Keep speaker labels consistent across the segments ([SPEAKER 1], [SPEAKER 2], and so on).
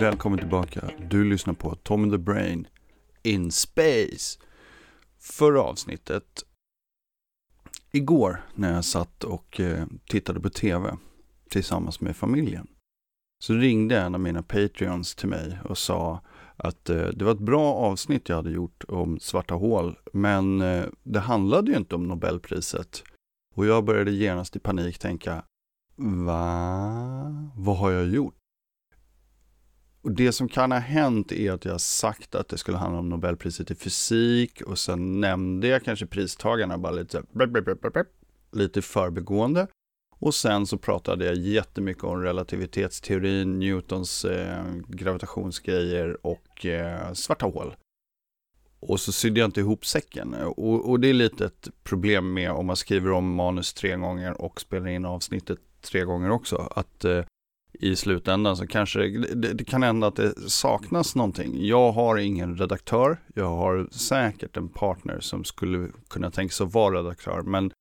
[SPEAKER 1] Välkommen tillbaka. Du lyssnar på Tom the Brain in Space. Förra avsnittet, igår när jag satt och eh, tittade på tv tillsammans med familjen, så ringde en av mina Patreons till mig och sa att eh, det var ett bra avsnitt jag hade gjort om svarta hål, men eh, det handlade ju inte om Nobelpriset. Och jag började genast i panik tänka, va? Vad har jag gjort? Och det som kan ha hänt är att jag sagt att det skulle handla om Nobelpriset i fysik och sen nämnde jag kanske pristagarna bara lite, så lite förbegående. Och sen så pratade jag jättemycket om relativitetsteorin, Newtons eh, gravitationsgrejer och eh, svarta hål. Och så sydde jag inte ihop säcken. Och, och, det är lite ett problem med om man skriver om manus tre gånger och spelar in avsnittet tre gånger också. Att eh, i slutändan så kanske det, det, kan hända att det saknas någonting. Jag har ingen redaktör. Jag har säkert en partner som skulle kunna tänka sig att vara redaktör. Men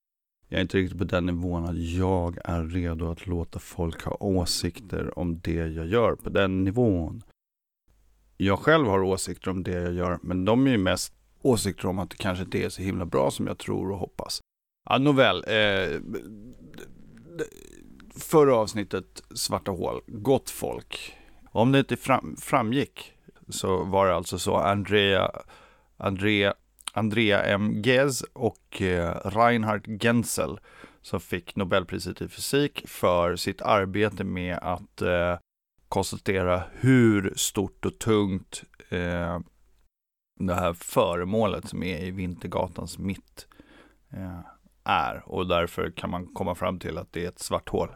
[SPEAKER 1] jag är inte riktigt på den nivån att jag är redo att låta folk ha åsikter om det jag gör på den nivån. Jag själv har åsikter om det jag gör, men de är ju mest åsikter om att det kanske inte är så himla bra som jag tror och hoppas. Ja, nåväl. Eh, förra avsnittet, Svarta hål, gott folk. Om det inte fram, framgick så var det alltså så Andrea, Andrea, Andrea M. Ghez och eh, Reinhard Genzel som fick Nobelpriset i fysik för sitt arbete med att eh, konstatera hur stort och tungt eh, det här föremålet som är i Vintergatans mitt eh, är och därför kan man komma fram till att det är ett svart hål.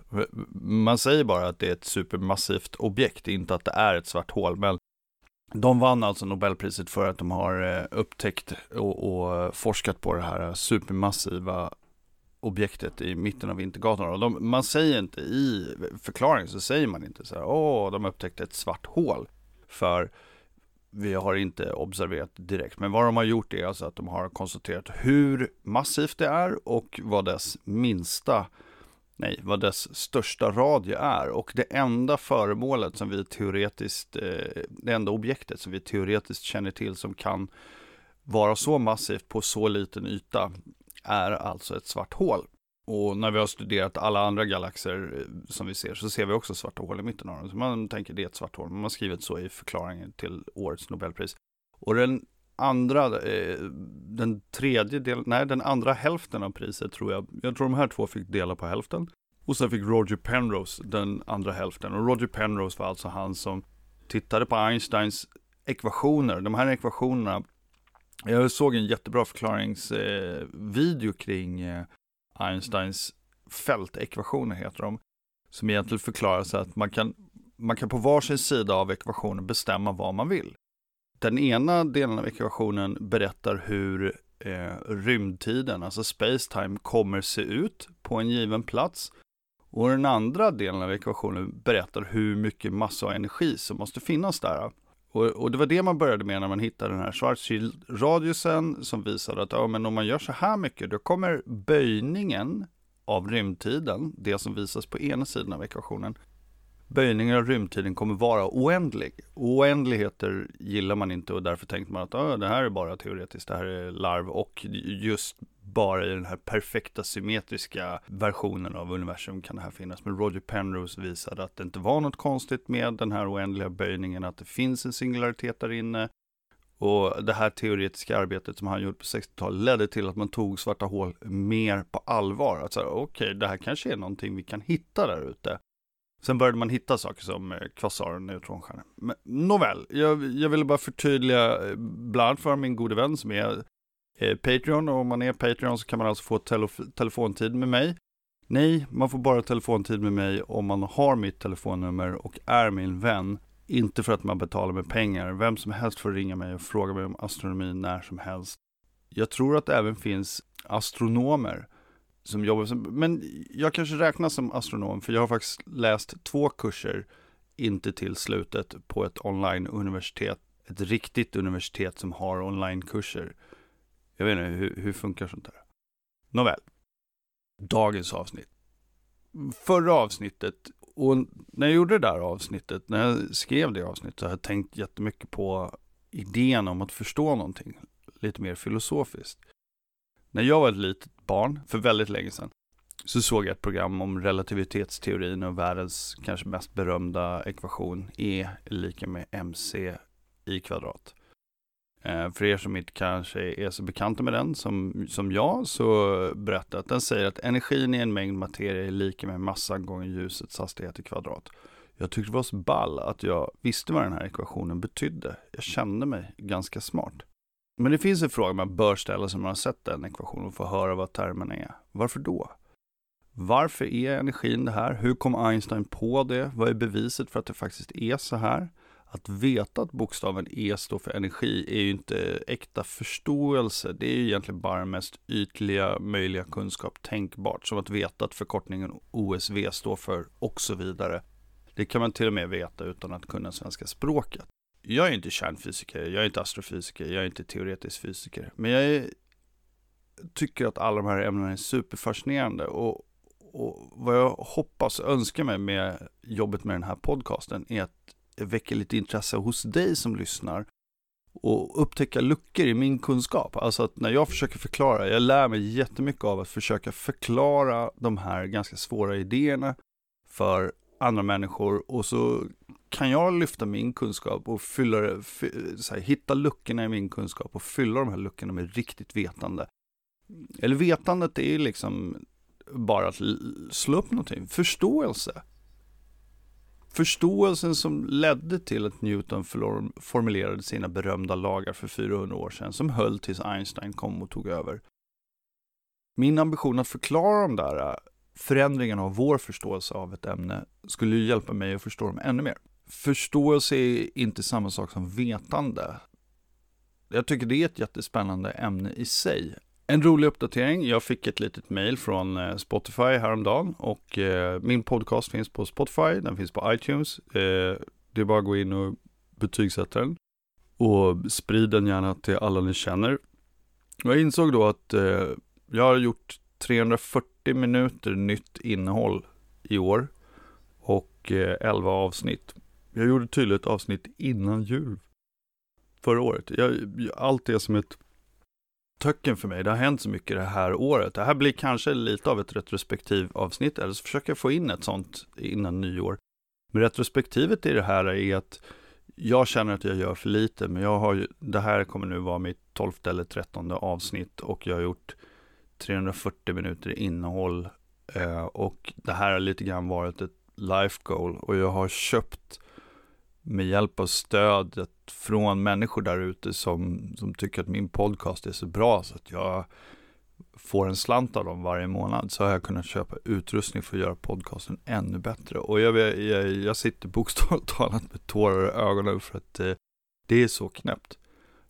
[SPEAKER 1] Man säger bara att det är ett supermassivt objekt, inte att det är ett svart hål, men de vann alltså Nobelpriset för att de har eh, upptäckt och, och forskat på det här supermassiva objektet i mitten av Vintergatan. Och de, man säger inte i förklaringen så säger man inte så här, åh, de upptäckte ett svart hål. För vi har inte observerat direkt. Men vad de har gjort är alltså att de har konstaterat hur massivt det är och vad dess minsta, nej, vad dess största radie är. Och det enda föremålet som vi teoretiskt, eh, det enda objektet som vi teoretiskt känner till som kan vara så massivt på så liten yta är alltså ett svart hål. Och när vi har studerat alla andra galaxer eh, som vi ser så ser vi också svarta hål i mitten av dem. Så man tänker det är ett svart hål. men Man har skrivit så i förklaringen till årets Nobelpris. Och den andra, eh, den tredje delen, nej den andra hälften av priset tror jag, jag tror de här två fick dela på hälften. Och sen fick Roger Penrose den andra hälften. Och Roger Penrose var alltså han som tittade på Einsteins ekvationer. De här ekvationerna, jag såg en jättebra förklaringsvideo kring eh, Einsteins fältekvationer heter de. Som egentligen förklarar så att man kan, man kan på varsin sida av ekvationen bestämma vad man vill. Den ena delen av ekvationen berättar hur eh, rymdtiden, alltså Spacetime, kommer se ut på en given plats. Och den andra delen av ekvationen berättar hur mycket massa och energi som måste finnas där. Och, och, det var det man började med när man hittade den här Schwarzschild-radiusen som visade att ja, men om man gör så här mycket då kommer böjningen av rymdtiden, det som visas på ena sidan av ekvationen, böjningen av rymdtiden kommer vara oändlig. Oändligheter gillar man inte och därför tänkte man att ah, det här är bara teoretiskt, det här är larv och just bara i den här perfekta symmetriska versionen av universum kan det här finnas. Men Roger Penrose visade att det inte var något konstigt med den här oändliga böjningen, att det finns en singularitet där inne. Och det här teoretiska arbetet som han gjorde på 60-talet ledde till att man tog svarta hål mer på allvar. Att säga, okej, okay, det här kanske är någonting vi kan hitta där ute. Sen började man hitta saker som eh, kvasar och neutronstjärnor. Men nåväl, jag, jag ville bara förtydliga, eh, bland annat för min gode vän som är Eh, Patreon och om man är Patreon så kan man alltså få telef telefontid med mig. Nej, man får bara telefontid med mig om man har mitt telefonnummer och är min vän. Inte för att man betalar med pengar. Vem som helst får ringa mig och fråga mig om astronomi när som helst. Jag tror att det även finns astronomer som jobbar som, men jag kanske räknas som astronom för jag har faktiskt läst två kurser inte till slutet på ett online-universitet. Ett riktigt universitet som har online-kurser. Jag vet inte, hur, hur funkar sånt här? Nåväl. Dagens avsnitt. Förra avsnittet och när jag gjorde det där avsnittet, när jag skrev det avsnittet, så har jag tänkt jättemycket på idén om att förstå någonting lite mer filosofiskt. När jag var ett litet barn, för väldigt länge sedan, så såg jag ett program om relativitetsteorin och världens kanske mest berömda ekvation E är lika med mc i kvadrat. Eh, för er som inte kanske är så bekanta med den som, som jag, så berättar att den säger att energin i en mängd materia är lika med massan gånger ljusets hastighet i kvadrat. Jag tyckte det var så ball att jag visste vad den här ekvationen betydde. Jag kände mig ganska smart. Men det finns en fråga man bör ställa sig när man har sett den ekvationen och får höra vad termerna är. Varför då? Varför är energin det här? Hur kom Einstein på det? Vad är beviset för att det faktiskt är så här? Att veta att bokstaven E står för energi är ju inte äkta förståelse. Det är ju egentligen bara mest ytliga möjliga kunskap tänkbart. Som att veta att förkortningen OSV står för och så vidare. Det kan man till och med veta utan att kunna svenska språket. Jag är inte kärnfysiker, jag är inte astrofysiker, jag är inte teoretisk fysiker. Men jag är, tycker att alla de här ämnena är superfascinerande. Och, och vad jag hoppas och önskar mig med jobbet med den här podcasten är att väcker lite intresse hos dig som lyssnar och upptäcka luckor i min kunskap. Alltså att när jag försöker förklara, jag lär mig jättemycket av att försöka förklara de här ganska svåra idéerna för andra människor och så kan jag lyfta min kunskap och fylla det, här, hitta luckorna i min kunskap och fylla de här luckorna med riktigt vetande. Eller vetandet är liksom bara att slå upp någonting, förståelse. Förståelsen som ledde till att Newton formulerade sina berömda lagar för 400 år sedan, som höll tills Einstein kom och tog över. Min ambition att förklara de där äh, förändringarna av vår förståelse av ett ämne skulle ju hjälpa mig att förstå dem ännu mer. Förståelse är inte samma sak som vetande. Jag tycker det är ett jättespännande ämne i sig. En rolig uppdatering. Jag fick ett litet mail från eh, Spotify häromdagen och eh, min podcast finns på Spotify, den finns på iTunes. Eh, det är bara att gå in och betygsätta den. Och sprid den gärna till alla ni känner. Jag insåg då att eh, jag har gjort 340 minuter nytt innehåll i år och eh, 11 avsnitt. Jag gjorde tydligt avsnitt innan jul förra året. Jag, allt är som ett töcken för mig. Det har hänt så mycket det här året. Det här blir kanske lite av ett retrospektiv avsnitt, eller så försöker jag få in ett sånt innan nyår. Men retrospektivet i det här är att jag känner att jag gör för lite, men jag har ju, det här kommer nu vara mitt tolfte eller trettonde avsnitt och jag har gjort 340 minuter innehåll eh, och det här har lite grann varit ett life goal och jag har köpt med hjälp av stödet från människor där ute som, som tycker att min podcast är så bra så att jag får en slant av dem varje månad så har jag kunnat köpa utrustning för att göra podcasten ännu bättre. Och jag, jag, jag sitter bokstavligt talat med tårar i ögonen för att eh, det är så knäppt.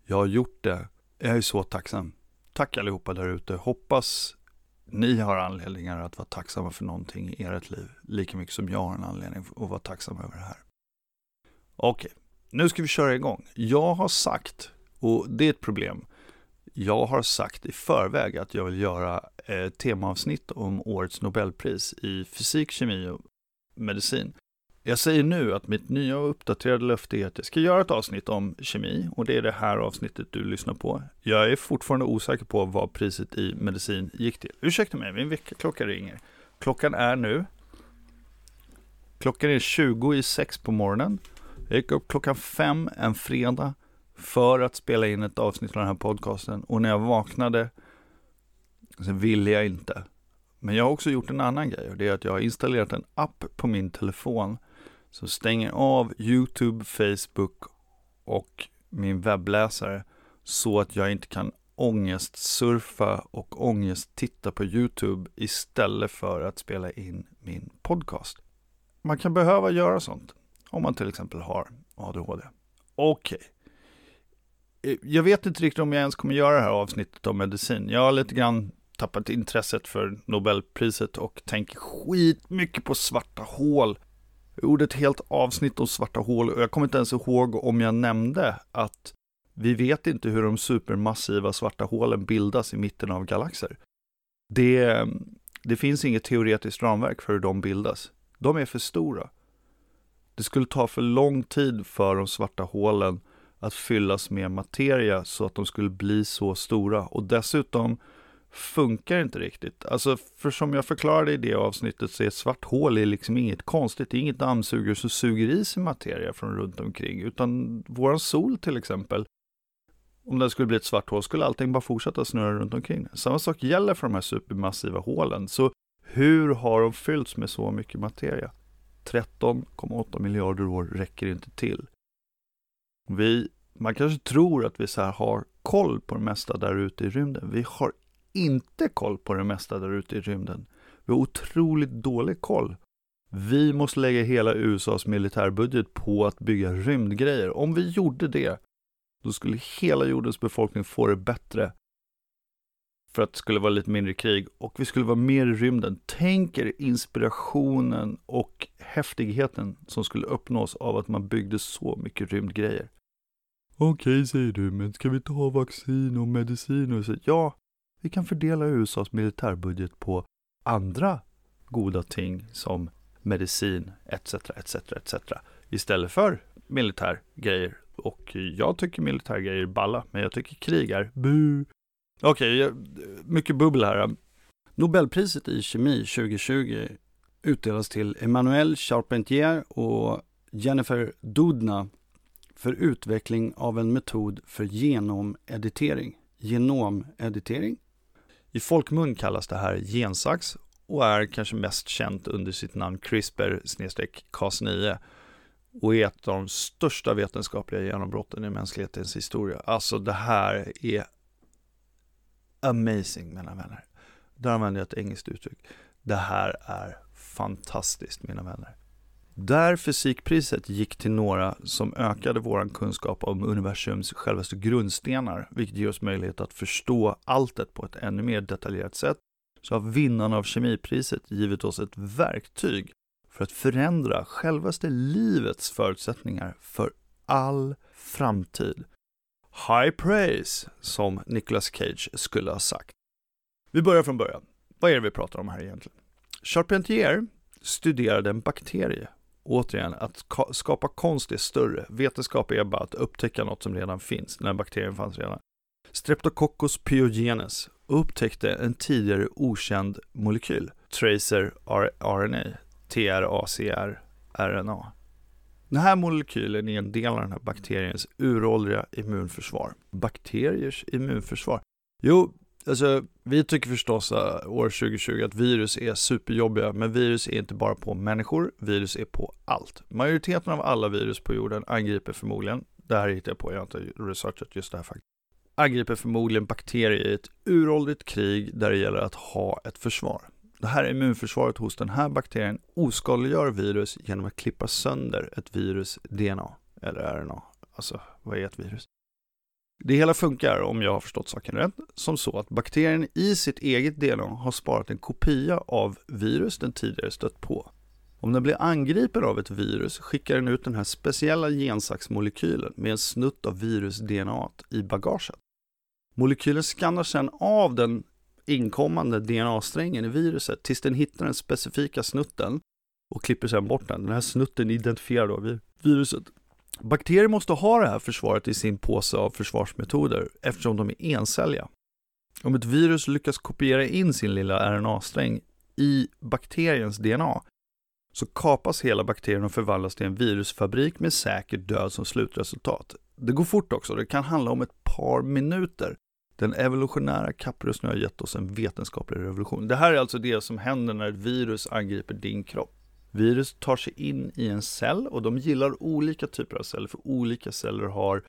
[SPEAKER 1] Jag har gjort det. Jag är så tacksam. Tack allihopa där ute. Hoppas ni har anledningar att vara tacksamma för någonting i ert liv. Lika mycket som jag har en anledning att vara tacksam över det här. Okej, nu ska vi köra igång. Jag har sagt, och det är ett problem, jag har sagt i förväg att jag vill göra ett temaavsnitt om årets Nobelpris i fysik, kemi och medicin. Jag säger nu att mitt nya och uppdaterade löfte är att jag ska göra ett avsnitt om kemi och det är det här avsnittet du lyssnar på. Jag är fortfarande osäker på vad priset i medicin gick till. Ursäkta mig, min väckarklocka ringer. Klockan är nu. Klockan är 20 i 6 på morgonen. Jag gick upp klockan fem en fredag för att spela in ett avsnitt av den här podcasten. Och när jag vaknade så ville jag inte. Men jag har också gjort en annan grej och det är att jag har installerat en app på min telefon som stänger av YouTube, Facebook och min webbläsare så att jag inte kan ångestsurfa och ångesttitta på YouTube istället för att spela in min podcast. Man kan behöva göra sånt. Om man till exempel har ADHD. Okej. Okay. Jag vet inte riktigt om jag ens kommer göra det här avsnittet om medicin. Jag har lite grann tappat intresset för Nobelpriset och tänker skitmycket på svarta hål. Jag gjorde ett helt avsnitt om svarta hål och jag kommer inte ens ihåg om jag nämnde att vi vet inte hur de supermassiva svarta hålen bildas i mitten av galaxer. Det, det finns inget teoretiskt ramverk för hur de bildas. De är för stora. Det skulle ta för lång tid för de svarta hålen att fyllas med materia så att de skulle bli så stora. Och dessutom funkar inte riktigt. Alltså, för som jag förklarade i det avsnittet så är ett svart hål är liksom inget konstigt. Det är inget dammsugare som suger i sig materia från runt omkring. Utan våran sol till exempel, om den skulle bli ett svart hål skulle allting bara fortsätta snurra runt omkring. Samma sak gäller för de här supermassiva hålen. Så hur har de fyllts med så mycket materia? 13,8 miljarder år räcker inte till. Vi, man kanske tror att vi så har koll på det mesta där ute i rymden. Vi har inte koll på det mesta där ute i rymden. Vi har otroligt dålig koll. Vi måste lägga hela USAs militärbudget på att bygga rymdgrejer. Om vi gjorde det, då skulle hela jordens befolkning få det bättre. För att det skulle vara lite mindre krig och vi skulle vara mer i rymden. Tänk er inspirationen och häftigheten som skulle uppnås av att man byggde så mycket rymdgrejer. Okej, säger du, men ska vi ta vaccin och medicin och så? Ja, vi kan fördela USAs militärbudget på andra goda ting som medicin etc. etc. etc. istället för militärgrejer. Och jag tycker militärgrejer är balla, men jag tycker krig är bu. Okej, okay, mycket bubbel här. Nobelpriset i kemi 2020 utdelas till Emmanuel Charpentier och Jennifer Doudna för utveckling av en metod för genomeditering. Genomeditering i folkmun kallas det här gensax och är kanske mest känt under sitt namn CRISPR-Cas9 och är ett av de största vetenskapliga genombrotten i mänsklighetens historia. Alltså det här är amazing mina vänner. Där använder jag ett engelskt uttryck. Det här är fantastiskt mina vänner. Där fysikpriset gick till några som ökade vår kunskap om universums självaste grundstenar, vilket ger oss möjlighet att förstå alltet på ett ännu mer detaljerat sätt, så har vinnarna av kemipriset givit oss ett verktyg för att förändra självaste livets förutsättningar för all framtid. High praise, som Nicolas Cage skulle ha sagt. Vi börjar från början. Vad är det vi pratar om här egentligen? Charpentier studerade en bakterie återigen, att skapa konst är större. Vetenskap är bara att upptäcka något som redan finns, när bakterien fanns redan. Streptococcus pyogenes upptäckte en tidigare okänd molekyl, tracer RNA, TRACR, RNA. Den här molekylen är en del av den här bakteriens uråldriga immunförsvar. Bakteriers immunförsvar? Jo, Alltså, vi tycker förstås uh, år 2020 att virus är superjobbiga, men virus är inte bara på människor, virus är på allt. Majoriteten av alla virus på jorden angriper förmodligen, det här hittar jag på, jag har inte researchat just det här faktiskt, angriper förmodligen bakterier i ett uråldrigt krig där det gäller att ha ett försvar. Det här immunförsvaret hos den här bakterien oskadliggör virus genom att klippa sönder ett virus DNA, eller RNA. Alltså, vad är ett virus? Det hela funkar, om jag har förstått saken rätt, som så att bakterien i sitt eget DNA har sparat en kopia av virus den tidigare stött på. Om den blir angripen av ett virus skickar den ut den här speciella gensaxmolekylen med en snutt av virus-DNA i bagaget. Molekylen skannar sedan av den inkommande DNA-strängen i viruset tills den hittar den specifika snutten och klipper sedan bort den. Den här snutten identifierar då viruset Bakterier måste ha det här försvaret i sin påse av försvarsmetoder eftersom de är encelliga. Om ett virus lyckas kopiera in sin lilla RNA-sträng i bakteriens DNA så kapas hela bakterien och förvandlas till en virusfabrik med säker död som slutresultat. Det går fort också, det kan handla om ett par minuter. Den evolutionära kapprustningen har gett oss en vetenskaplig revolution. Det här är alltså det som händer när ett virus angriper din kropp. Virus tar sig in i en cell och de gillar olika typer av celler, för olika celler har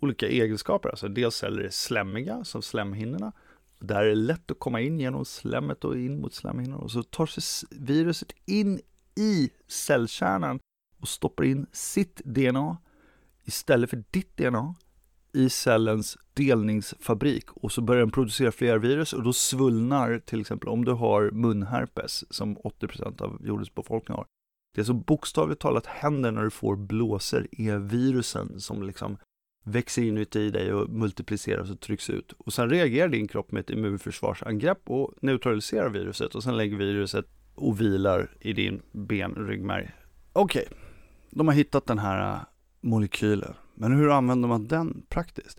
[SPEAKER 1] olika egenskaper. Alltså dels celler är slemmiga, som slemhinnorna. Där är det lätt att komma in genom slemmet och in mot slemhinnorna. Och så tar sig viruset in i cellkärnan och stoppar in sitt DNA istället för ditt DNA i cellens delningsfabrik och så börjar den producera fler virus och då svullnar till exempel om du har munherpes som 80% av jordens befolkning har. Det som bokstavligt talat händer när du får blåser är virusen som liksom växer inuti dig och multipliceras och trycks ut. Och sen reagerar din kropp med ett immunförsvarsangrepp och neutraliserar viruset och sen lägger viruset och vilar i din benryggmärg. Okej, okay. de har hittat den här äh, molekylen. Men hur använder man den praktiskt?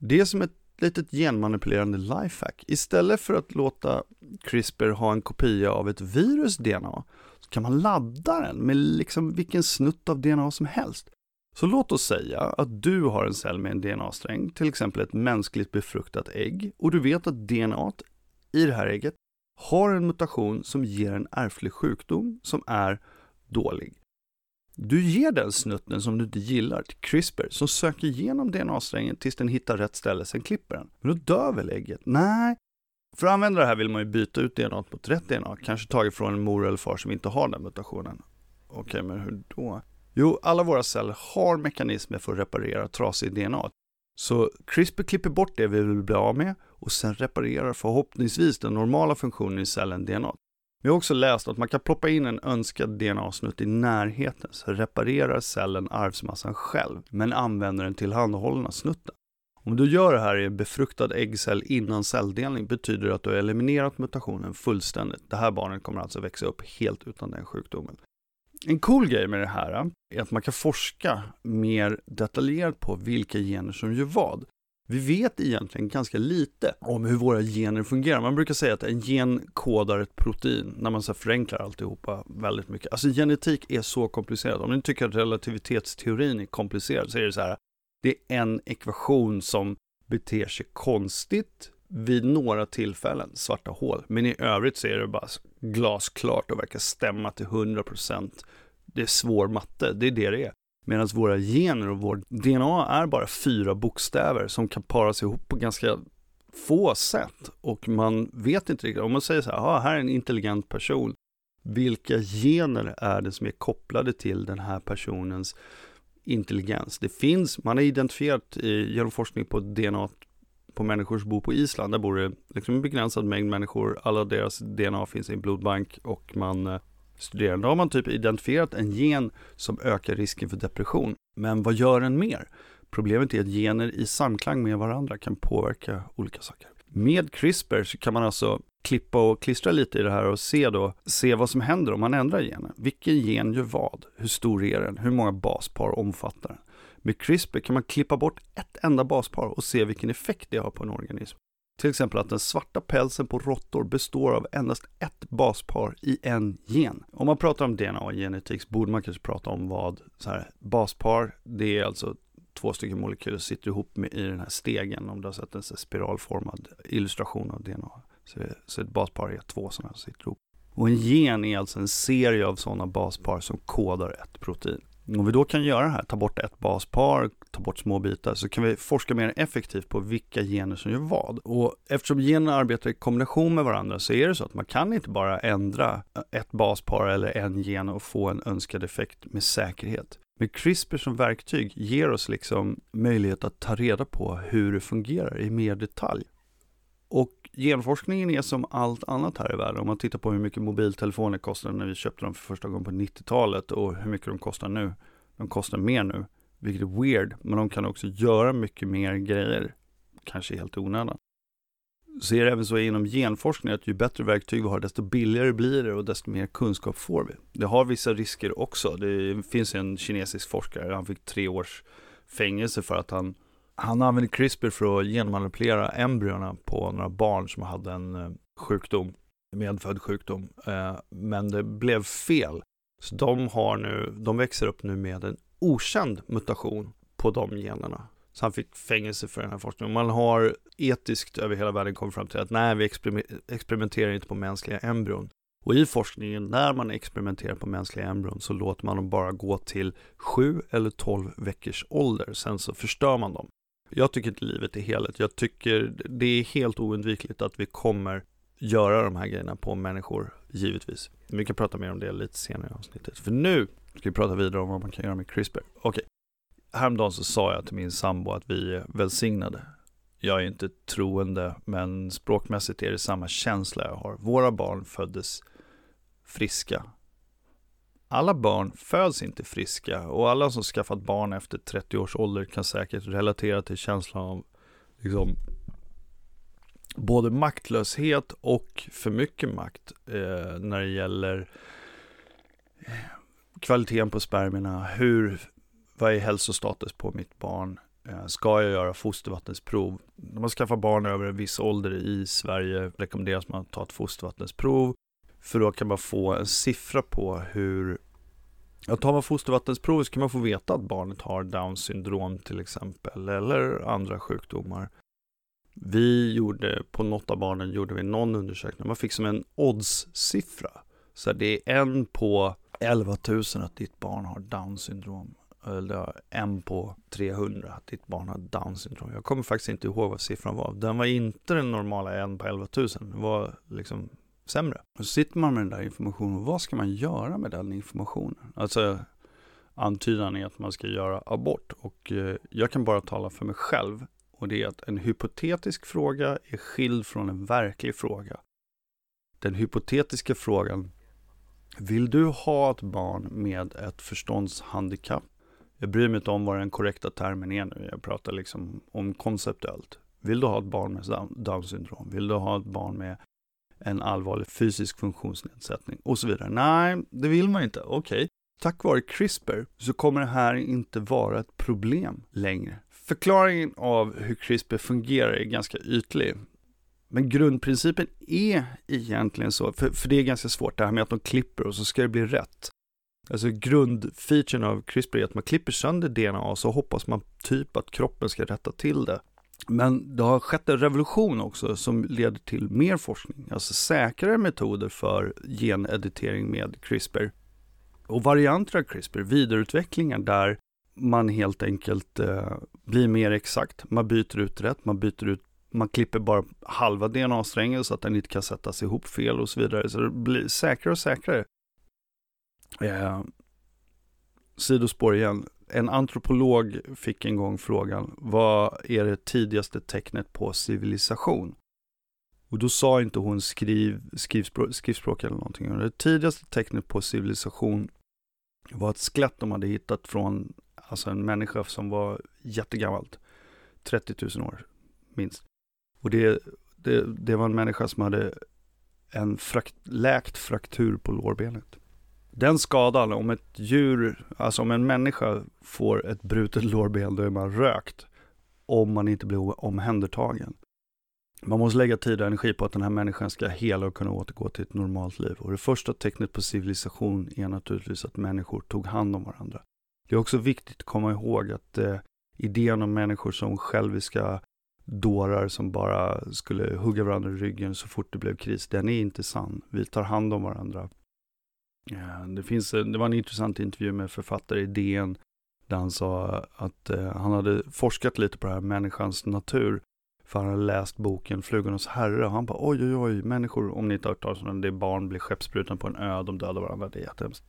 [SPEAKER 1] Det är som ett litet genmanipulerande lifehack. Istället för att låta CRISPR ha en kopia av ett virus DNA så kan man ladda den med liksom vilken snutt av DNA som helst. Så låt oss säga att du har en cell med en DNA-sträng, till exempel ett mänskligt befruktat ägg, och du vet att DNA i det här ägget har en mutation som ger en ärftlig sjukdom som är dålig. Du ger den snutten som du inte gillar till CRISPR som söker igenom DNA-strängen tills den hittar rätt ställe, sen klipper den. Men då dör väl ägget? Nej. För att använda det här vill man ju byta ut DNA mot rätt DNA, kanske taget från en mor eller far som inte har den mutationen. Okej, okay, men hur då? Jo, alla våra celler har mekanismer för att reparera trasig DNA. Så CRISPR klipper bort det vi vill bli av med och sen reparerar förhoppningsvis den normala funktionen i cellen DNA. Vi har också läst att man kan ploppa in en önskad DNA-snutt i närheten så reparerar cellen arvsmassan själv, men använder den tillhandahållna snutten. Om du gör det här i en befruktad äggcell innan celldelning betyder det att du har eliminerat mutationen fullständigt. Det här barnet kommer alltså växa upp helt utan den sjukdomen. En cool grej med det här är att man kan forska mer detaljerat på vilka gener som gör vad. Vi vet egentligen ganska lite om hur våra gener fungerar. Man brukar säga att en gen kodar ett protein när man så förenklar alltihopa väldigt mycket. Alltså genetik är så komplicerat. Om ni tycker att relativitetsteorin är komplicerad så är det så här. Det är en ekvation som beter sig konstigt vid några tillfällen, svarta hål. Men i övrigt så är det bara glasklart och verkar stämma till 100%. Det är svår matte, det är det det är. Medan våra gener och vårt DNA är bara fyra bokstäver som kan paras ihop på ganska få sätt. Och man vet inte riktigt, om man säger så här, här är en intelligent person. Vilka gener är det som är kopplade till den här personens intelligens? Det finns, man har identifierat eh, genom forskning på DNA på människor som bor på Island. Där bor det liksom en begränsad mängd människor. Alla deras DNA finns i en blodbank och man eh, Studerande studerar. Då har man typ identifierat en gen som ökar risken för depression. Men vad gör den mer? Problemet är att gener i samklang med varandra kan påverka olika saker. Med CRISPR så kan man alltså klippa och klistra lite i det här och se då, se vad som händer om man ändrar genen. Vilken gen gör vad? Hur stor är den? Hur många baspar omfattar den? Med CRISPR kan man klippa bort ett enda baspar och se vilken effekt det har på en organism. Till exempel att den svarta pälsen på råttor består av endast ett baspar i en gen. Om man pratar om DNA och genetik så borde man kanske prata om vad så här, baspar, det är alltså två stycken molekyler som sitter ihop med, i den här stegen. Om du har sett en spiralformad illustration av DNA. Så, så ett baspar är två sådana som sitter ihop. Och en gen är alltså en serie av sådana baspar som kodar ett protein. Om vi då kan göra det här, ta bort ett baspar, ta bort små bitar, så kan vi forska mer effektivt på vilka gener som gör vad. Och eftersom generna arbetar i kombination med varandra så är det så att man kan inte bara ändra ett baspar eller en gen och få en önskad effekt med säkerhet. Men CRISPR som verktyg ger oss liksom möjlighet att ta reda på hur det fungerar i mer detalj. Och genforskningen är som allt annat här i världen. Om man tittar på hur mycket mobiltelefoner kostade när vi köpte dem för första gången på 90-talet och hur mycket de kostar nu. De kostar mer nu, vilket är weird, men de kan också göra mycket mer grejer, kanske helt onödan. Så är det även så inom genforskning att ju bättre verktyg vi har, desto billigare blir det och desto mer kunskap får vi. Det har vissa risker också. Det finns en kinesisk forskare, han fick tre års fängelse för att han han använde CRISPR för att genmanipulera embryona på några barn som hade en eh, sjukdom, medfödd sjukdom. Eh, men det blev fel. Så de har nu, de växer upp nu med en okänd mutation på de generna. Så han fick fängelse för den här forskningen. Man har etiskt över hela världen kommit fram till att nej, vi experimenterar inte på mänskliga embryon. Och i forskningen, när man experimenterar på mänskliga embryon så låter man dem bara gå till 7 eller 12 veckors ålder. Sen så förstör man dem. Jag tycker inte livet är helhet. Jag tycker det är helt oundvikligt att vi kommer göra de här grejerna på människor, givetvis. Vi kan prata mer om det lite senare i avsnittet. För nu ska vi prata vidare om vad man kan göra med CRISPR. Okej, okay. häromdagen så sa jag till min sambo att vi är välsignade. Jag är inte troende, men språkmässigt är det samma känsla jag har. Våra barn föddes friska, alla barn föds inte friska och alla som skaffat barn efter 30 års ålder kan säkert relatera till känslan av liksom, både maktlöshet och för mycket makt eh, när det gäller kvaliteten på spermierna, hur, vad är hälsostatus på mitt barn, eh, ska jag göra fostervattensprov? När man skaffar barn över en viss ålder i Sverige rekommenderas man att ta ett fostervattensprov, för då kan man få en siffra på hur Ja, tar man fostervattensprov så kan man få veta att barnet har Downs syndrom till exempel, eller andra sjukdomar. Vi gjorde, på något av barnen gjorde vi någon undersökning, man fick som en odds-siffra. Så det är en på 11 000 att ditt barn har Downs syndrom. Eller en på 300 att ditt barn har Downs syndrom. Jag kommer faktiskt inte ihåg vad siffran var. Den var inte den normala en på 11 000. Den var liksom sämre. Och så sitter man med den där informationen. Vad ska man göra med den informationen? Alltså antydan är att man ska göra abort. Och eh, jag kan bara tala för mig själv. Och det är att en hypotetisk fråga är skild från en verklig fråga. Den hypotetiska frågan. Vill du ha ett barn med ett förståndshandikapp? Jag bryr mig inte om vad den korrekta termen är nu. Jag pratar liksom om konceptuellt. Vill du ha ett barn med Down syndrom? Vill du ha ett barn med en allvarlig fysisk funktionsnedsättning och så vidare. Nej, det vill man inte. Okej, okay. tack vare CRISPR så kommer det här inte vara ett problem längre. Förklaringen av hur CRISPR fungerar är ganska ytlig. Men grundprincipen är egentligen så, för, för det är ganska svårt det här med att de klipper och så ska det bli rätt. Alltså grundfeaturen av CRISPR är att man klipper sönder DNA och så hoppas man typ att kroppen ska rätta till det. Men det har skett en revolution också som leder till mer forskning, alltså säkrare metoder för geneditering med CRISPR. Och varianter av CRISPR, vidareutvecklingar där man helt enkelt eh, blir mer exakt. Man byter ut rätt, man byter ut, man klipper bara halva DNA-strängen så att den inte kan sättas ihop fel och så vidare. Så det blir säkrare och säkrare. Eh, sidospår igen en antropolog fick en gång frågan, vad är det tidigaste tecknet på civilisation? Och då sa inte hon skriv, skrivspråk, skrivspråk eller någonting. Det tidigaste tecknet på civilisation var ett skelett de hade hittat från alltså en människa som var jättegammalt. 30 000 år minst. Och det, det, det var en människa som hade en frakt, läkt fraktur på lårbenet. Den skadan, om ett djur, alltså om en människa får ett brutet lårben, då är man rökt. Om man inte blir omhändertagen. Man måste lägga tid och energi på att den här människan ska hela och kunna återgå till ett normalt liv. Och det första tecknet på civilisation är naturligtvis att människor tog hand om varandra. Det är också viktigt att komma ihåg att eh, idén om människor som själviska dårar som bara skulle hugga varandra i ryggen så fort det blev kris, den är inte sann. Vi tar hand om varandra. Eh, det, finns, eh, det var en intressant intervju med författare i DN där han sa att eh, han hade forskat lite på det här människans natur. För han hade läst boken Flugornas herre och han bara oj oj oj, människor, om ni inte har hört talas om det, barn blir skeppsbrutna på en ö, de dödar varandra, det är jättehemskt.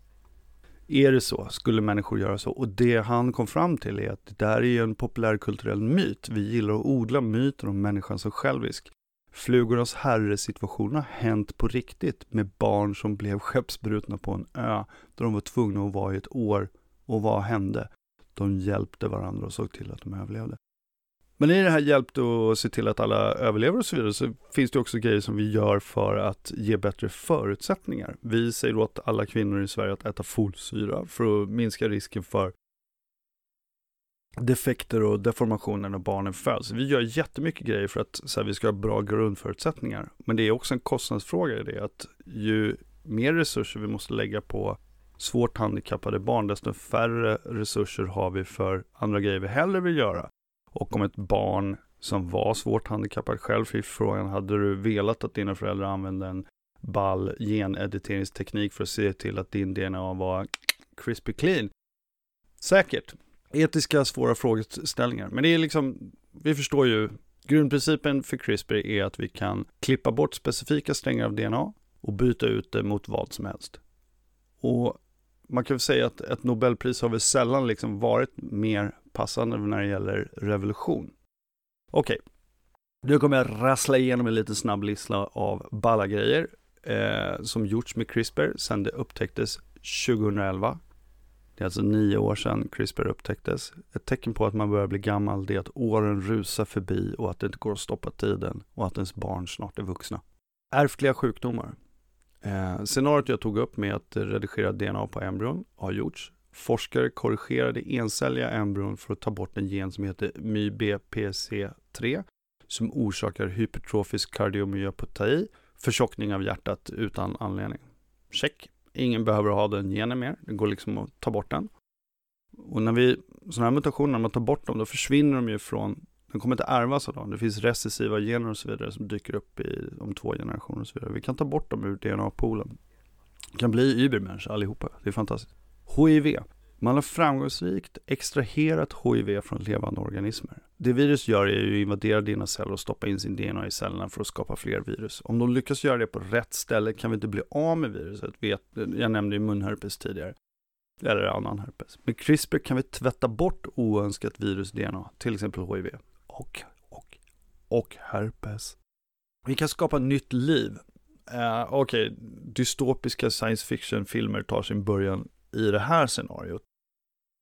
[SPEAKER 1] Är det så? Skulle människor göra så? Och det han kom fram till är att det där är en populärkulturell myt. Vi gillar att odla myten om människan som självisk. Flugornas herre-situation har hänt på riktigt med barn som blev skeppsbrutna på en ö där de var tvungna att vara i ett år. Och vad hände? De hjälpte varandra och såg till att de överlevde. Men i det här hjälp att se till att alla överlever och så vidare så finns det också grejer som vi gör för att ge bättre förutsättningar. Vi säger åt alla kvinnor i Sverige att äta folsyra för att minska risken för defekter och deformationer när barnen föds. Vi gör jättemycket grejer för att så här, vi ska ha bra grundförutsättningar. Men det är också en kostnadsfråga i det att ju mer resurser vi måste lägga på svårt handikappade barn, desto färre resurser har vi för andra grejer vi hellre vill göra. Och om ett barn som var svårt handikappad själv fick frågan, hade du velat att dina föräldrar använde en ball genediteringsteknik för att se till att din DNA var crispy clean? Säkert, etiska svåra frågeställningar. Men det är liksom, vi förstår ju, grundprincipen för CRISPR är att vi kan klippa bort specifika strängar av DNA och byta ut det mot vad som helst. Och man kan väl säga att ett Nobelpris har väl sällan liksom varit mer passande när det gäller revolution. Okej, okay. nu kommer jag rassla igenom en liten snabb lista av balla grejer eh, som gjorts med CRISPR sedan det upptäcktes 2011. Det är alltså nio år sedan CRISPR upptäcktes. Ett tecken på att man börjar bli gammal det är att åren rusar förbi och att det inte går att stoppa tiden och att ens barn snart är vuxna. Ärftliga sjukdomar. Eh, scenariot jag tog upp med att redigera DNA på embryon har gjorts. Forskare korrigerade encelliga embryon för att ta bort en gen som heter MyBPC3 som orsakar hypertrofisk kardiomyopati, förtjockning av hjärtat utan anledning. Check. Ingen behöver ha den genen mer. Det går liksom att ta bort den. Och när vi, sådana här mutationer, när man tar bort dem, då försvinner de ju från, de kommer inte ärvas av dem. Det finns recessiva gener och så vidare som dyker upp i, om två generationer och så vidare. Vi kan ta bort dem ur DNA-poolen. Det kan bli übermänniska allihopa. Det är fantastiskt. HIV. Man har framgångsrikt extraherat HIV från levande organismer. Det virus gör är ju att invadera dina celler och stoppa in sin DNA i cellerna för att skapa fler virus. Om de lyckas göra det på rätt ställe kan vi inte bli av med viruset. Jag nämnde ju munherpes tidigare. Eller annan herpes. Med CRISPR kan vi tvätta bort oönskat virus-DNA, till exempel HIV. Och, och, och herpes. Vi kan skapa nytt liv. Uh, Okej, okay. dystopiska science fiction-filmer tar sin början i det här scenariot.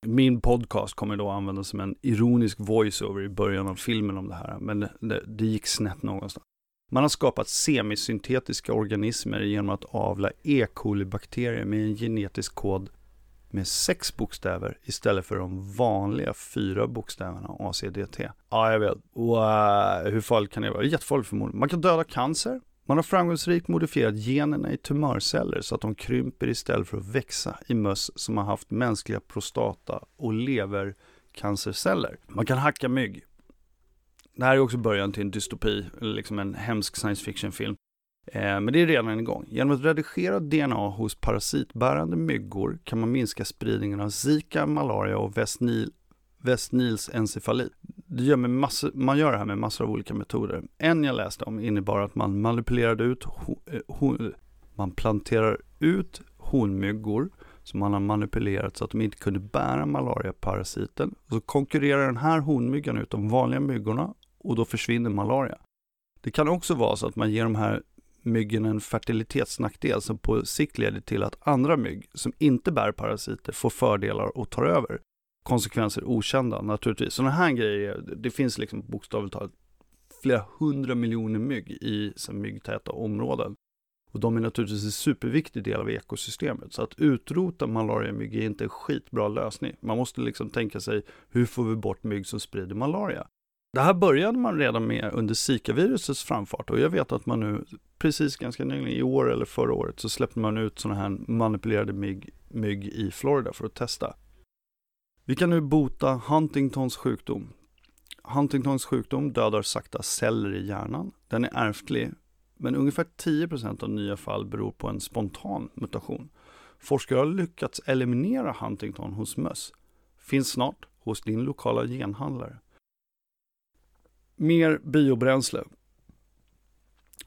[SPEAKER 1] Min podcast kommer då användas som en ironisk voiceover i början av filmen om det här, men det, det gick snett någonstans. Man har skapat semisyntetiska organismer genom att avla E. coli-bakterier med en genetisk kod med sex bokstäver istället för de vanliga fyra bokstäverna ACDT. Ja, jag vet. Wow, eh, hur farligt kan det vara? Jättefarligt förmodligen. Man kan döda cancer, man har framgångsrikt modifierat generna i tumörceller så att de krymper istället för att växa i möss som har haft mänskliga prostata och levercancerceller. Man kan hacka mygg. Det här är också början till en dystopi, liksom en hemsk science fiction-film. Eh, men det är redan igång. Genom att redigera DNA hos parasitbärande myggor kan man minska spridningen av Zika, malaria och West encefalit det gör med massor, man gör det här med massor av olika metoder. En jag läste om innebar att man manipulerade ut, hon, eh, man planterar ut honmyggor som man har manipulerat så att de inte kunde bära malariaparasiten. Och så konkurrerar den här honmyggan ut de vanliga myggorna och då försvinner malaria. Det kan också vara så att man ger de här myggen en fertilitetsnackdel som på sikt leder till att andra mygg som inte bär parasiter får fördelar och tar över konsekvenser okända naturligtvis. Sådana här grejer, det finns liksom bokstavligt talat flera hundra miljoner mygg i så myggtäta områden. Och de är naturligtvis en superviktig del av ekosystemet. Så att utrota malariamygg är inte en skitbra lösning. Man måste liksom tänka sig, hur får vi bort mygg som sprider malaria? Det här började man redan med under Zika-virusets framfart och jag vet att man nu, precis ganska nyligen, i år eller förra året, så släppte man ut sådana här manipulerade mygg, mygg i Florida för att testa. Vi kan nu bota Huntingtons sjukdom. Huntingtons sjukdom dödar sakta celler i hjärnan. Den är ärftlig, men ungefär 10% av nya fall beror på en spontan mutation. Forskare har lyckats eliminera Huntington hos möss. Finns snart hos din lokala genhandlare. Mer biobränsle.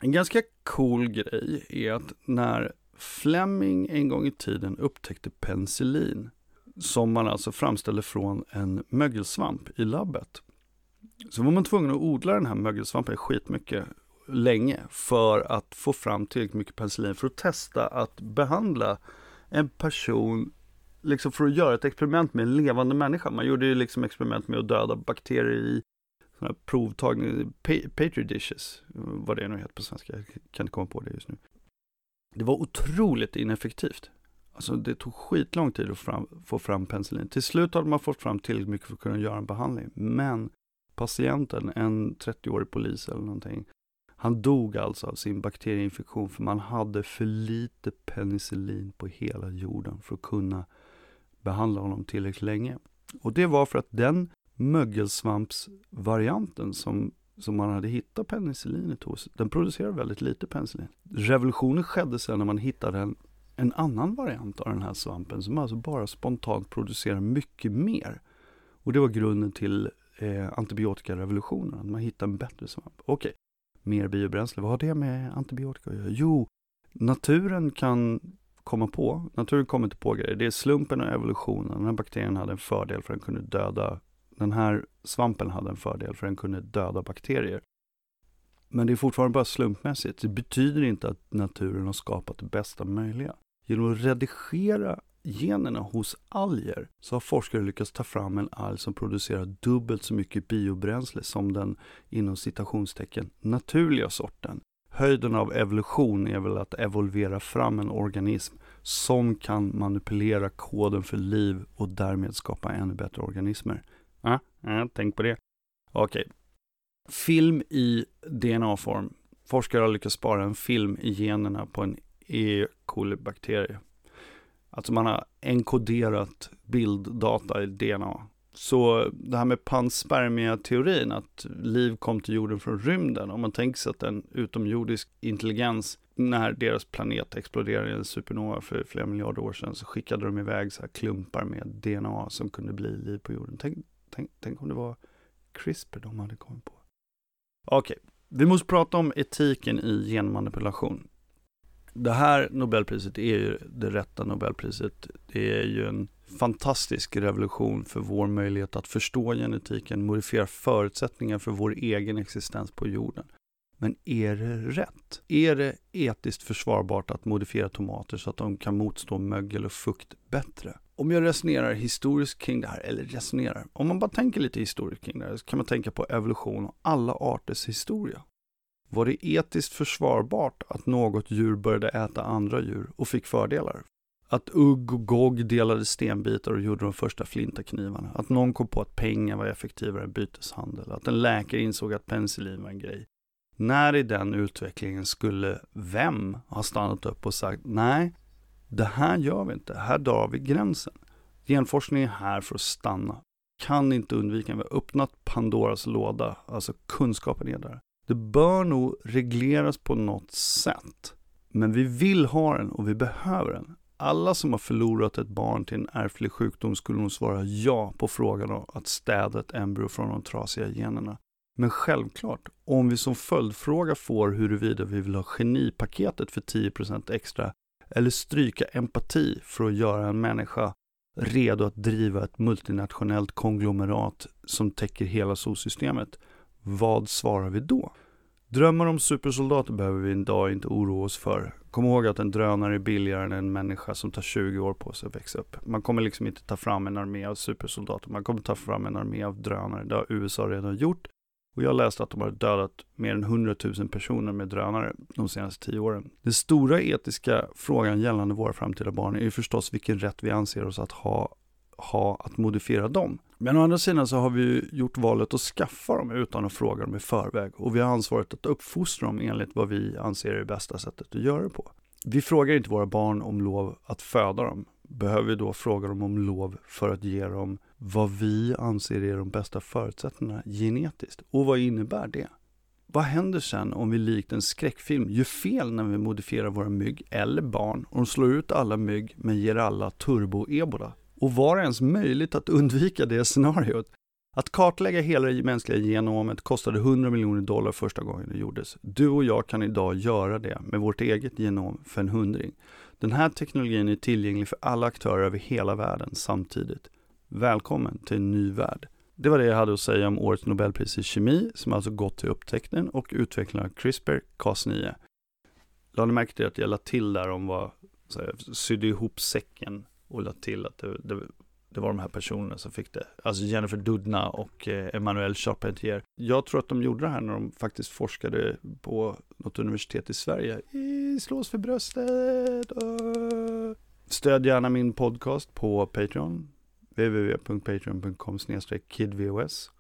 [SPEAKER 1] En ganska cool grej är att när Fleming en gång i tiden upptäckte penicillin som man alltså framställde från en mögelsvamp i labbet. Så var man tvungen att odla den här mögelsvampen skitmycket länge för att få fram tillräckligt mycket penicillin för att testa att behandla en person, liksom för att göra ett experiment med en levande människa. Man gjorde ju liksom experiment med att döda bakterier i sådana här provtagning, petri dishes, vad det nu heter på svenska, jag kan inte komma på det just nu. Det var otroligt ineffektivt. Alltså det tog skitlång tid att fram, få fram penicillin. Till slut hade man fått fram tillräckligt mycket för att kunna göra en behandling. Men patienten, en 30-årig polis eller någonting, han dog alltså av sin bakterieinfektion för man hade för lite penicillin på hela jorden för att kunna behandla honom tillräckligt länge. Och det var för att den mögelsvampsvarianten som, som man hade hittat penicillinet hos, den producerade väldigt lite penicillin. Revolutionen skedde sen när man hittade en en annan variant av den här svampen som alltså bara spontant producerar mycket mer. Och det var grunden till eh, antibiotikarevolutionen, att man hittade en bättre svamp. Okej, okay. mer biobränsle, vad har det med antibiotika att göra? Jo, naturen kan komma på, naturen kommer inte på grejer. Det är slumpen och evolutionen. Den här bakterien hade en fördel för den kunde döda, den här svampen hade en fördel för den kunde döda bakterier. Men det är fortfarande bara slumpmässigt. Det betyder inte att naturen har skapat det bästa möjliga. Genom att redigera generna hos alger så har forskare lyckats ta fram en alg som producerar dubbelt så mycket biobränsle som den inom citationstecken naturliga sorten. Höjden av evolution är väl att evolvera fram en organism som kan manipulera koden för liv och därmed skapa ännu bättre organismer. Ah, ja, ja tänk på det. Okej. Film i DNA-form. Forskare har lyckats spara en film i generna på en E. coli-bakterie. Alltså man har enkoderat bilddata i DNA. Så det här med panspermia-teorin, att liv kom till jorden från rymden. Om man tänker sig att en utomjordisk intelligens, när deras planet exploderade i en supernova för flera miljarder år sedan, så skickade de iväg så här klumpar med DNA som kunde bli liv på jorden. Tänk, tänk, tänk om det var CRISPR de hade kommit på. Okej, okay. vi måste prata om etiken i genmanipulation. Det här Nobelpriset är ju det rätta Nobelpriset. Det är ju en fantastisk revolution för vår möjlighet att förstå genetiken, modifiera förutsättningar för vår egen existens på jorden. Men är det rätt? Är det etiskt försvarbart att modifiera tomater så att de kan motstå mögel och fukt bättre? Om jag resonerar historiskt kring det här, eller resonerar, om man bara tänker lite historiskt kring det här, så kan man tänka på evolution och alla arters historia. Var det etiskt försvarbart att något djur började äta andra djur och fick fördelar? Att Ugg och Gogg delade stenbitar och gjorde de första flintaknivarna. Att någon kom på att pengar var effektivare än byteshandel. Att en läkare insåg att penicillin var en grej. När i den utvecklingen skulle vem ha stannat upp och sagt nej, det här gör vi inte, här drar vi gränsen. Genforskning är här för att stanna. Kan inte undvika, vi har öppnat Pandoras låda, alltså kunskapen är där. Det bör nog regleras på något sätt. Men vi vill ha den och vi behöver den. Alla som har förlorat ett barn till en ärftlig sjukdom skulle nog svara ja på frågan om att städa ett embryo från de trasiga generna. Men självklart, om vi som följdfråga får huruvida vi vill ha genipaketet för 10% extra eller stryka empati för att göra en människa redo att driva ett multinationellt konglomerat som täcker hela solsystemet, vad svarar vi då? Drömmar om supersoldater behöver vi idag inte oroa oss för. Kom ihåg att en drönare är billigare än en människa som tar 20 år på sig att växa upp. Man kommer liksom inte ta fram en armé av supersoldater. Man kommer ta fram en armé av drönare. Det har USA redan gjort. Och jag läste att de har dödat mer än 100 000 personer med drönare de senaste 10 åren. Den stora etiska frågan gällande våra framtida barn är ju förstås vilken rätt vi anser oss att ha, ha att modifiera dem. Men å andra sidan så har vi gjort valet att skaffa dem utan att fråga dem i förväg. Och vi har ansvaret att uppfostra dem enligt vad vi anser är det bästa sättet att göra det på. Vi frågar inte våra barn om lov att föda dem. Behöver vi då fråga dem om lov för att ge dem vad vi anser är de bästa förutsättningarna genetiskt? Och vad innebär det? Vad händer sen om vi likt en skräckfilm gör fel när vi modifierar våra mygg eller barn och de slår ut alla mygg men ger alla turbo-ebola? Och var det ens möjligt att undvika det scenariot? Att kartlägga hela det mänskliga genomet kostade 100 miljoner dollar första gången det gjordes. Du och jag kan idag göra det med vårt eget genom för en hundring. Den här teknologin är tillgänglig för alla aktörer över hela världen samtidigt. Välkommen till en ny värld. Det var det jag hade att säga om årets Nobelpris i kemi, som alltså gått till upptäckten och utvecklingen av CRISPR-Cas9. Lade ni märke till att jag lade till där om vad, så här, sydde ihop säcken och lade till att det, det, det, var de här personerna som fick det. Alltså Jennifer Doudna och eh, Emmanuel Charpentier. Jag tror att de gjorde det här när de faktiskt forskade på något universitet i Sverige. I slås för bröstet. Uh. Stöd gärna min podcast på Patreon. www.patreon.com kidvos.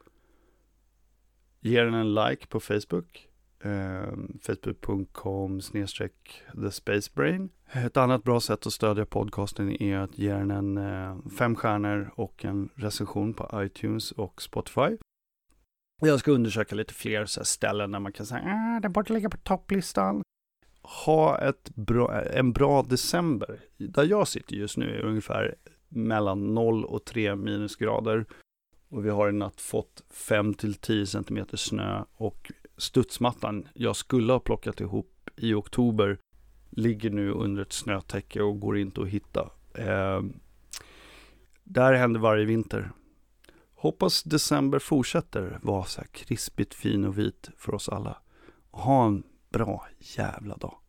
[SPEAKER 1] Ge den en like på Facebook eh, Facebook.com snedstreck thespacebrain. Ett annat bra sätt att stödja podcasten är att ge den en eh, fem stjärnor och en recension på iTunes och Spotify. Jag ska undersöka lite fler så ställen där man kan säga att ah, den borde ligga på topplistan. Ha ett bra, en bra december. Där jag sitter just nu är ungefär mellan 0 och 3 minusgrader. Och vi har i natt fått 5 till 10 cm snö och studsmattan jag skulle ha plockat ihop i oktober ligger nu under ett snötäcke och går inte att hitta. Eh, det här händer varje vinter. Hoppas december fortsätter vara så här krispigt fin och vit för oss alla. Och ha en bra jävla dag.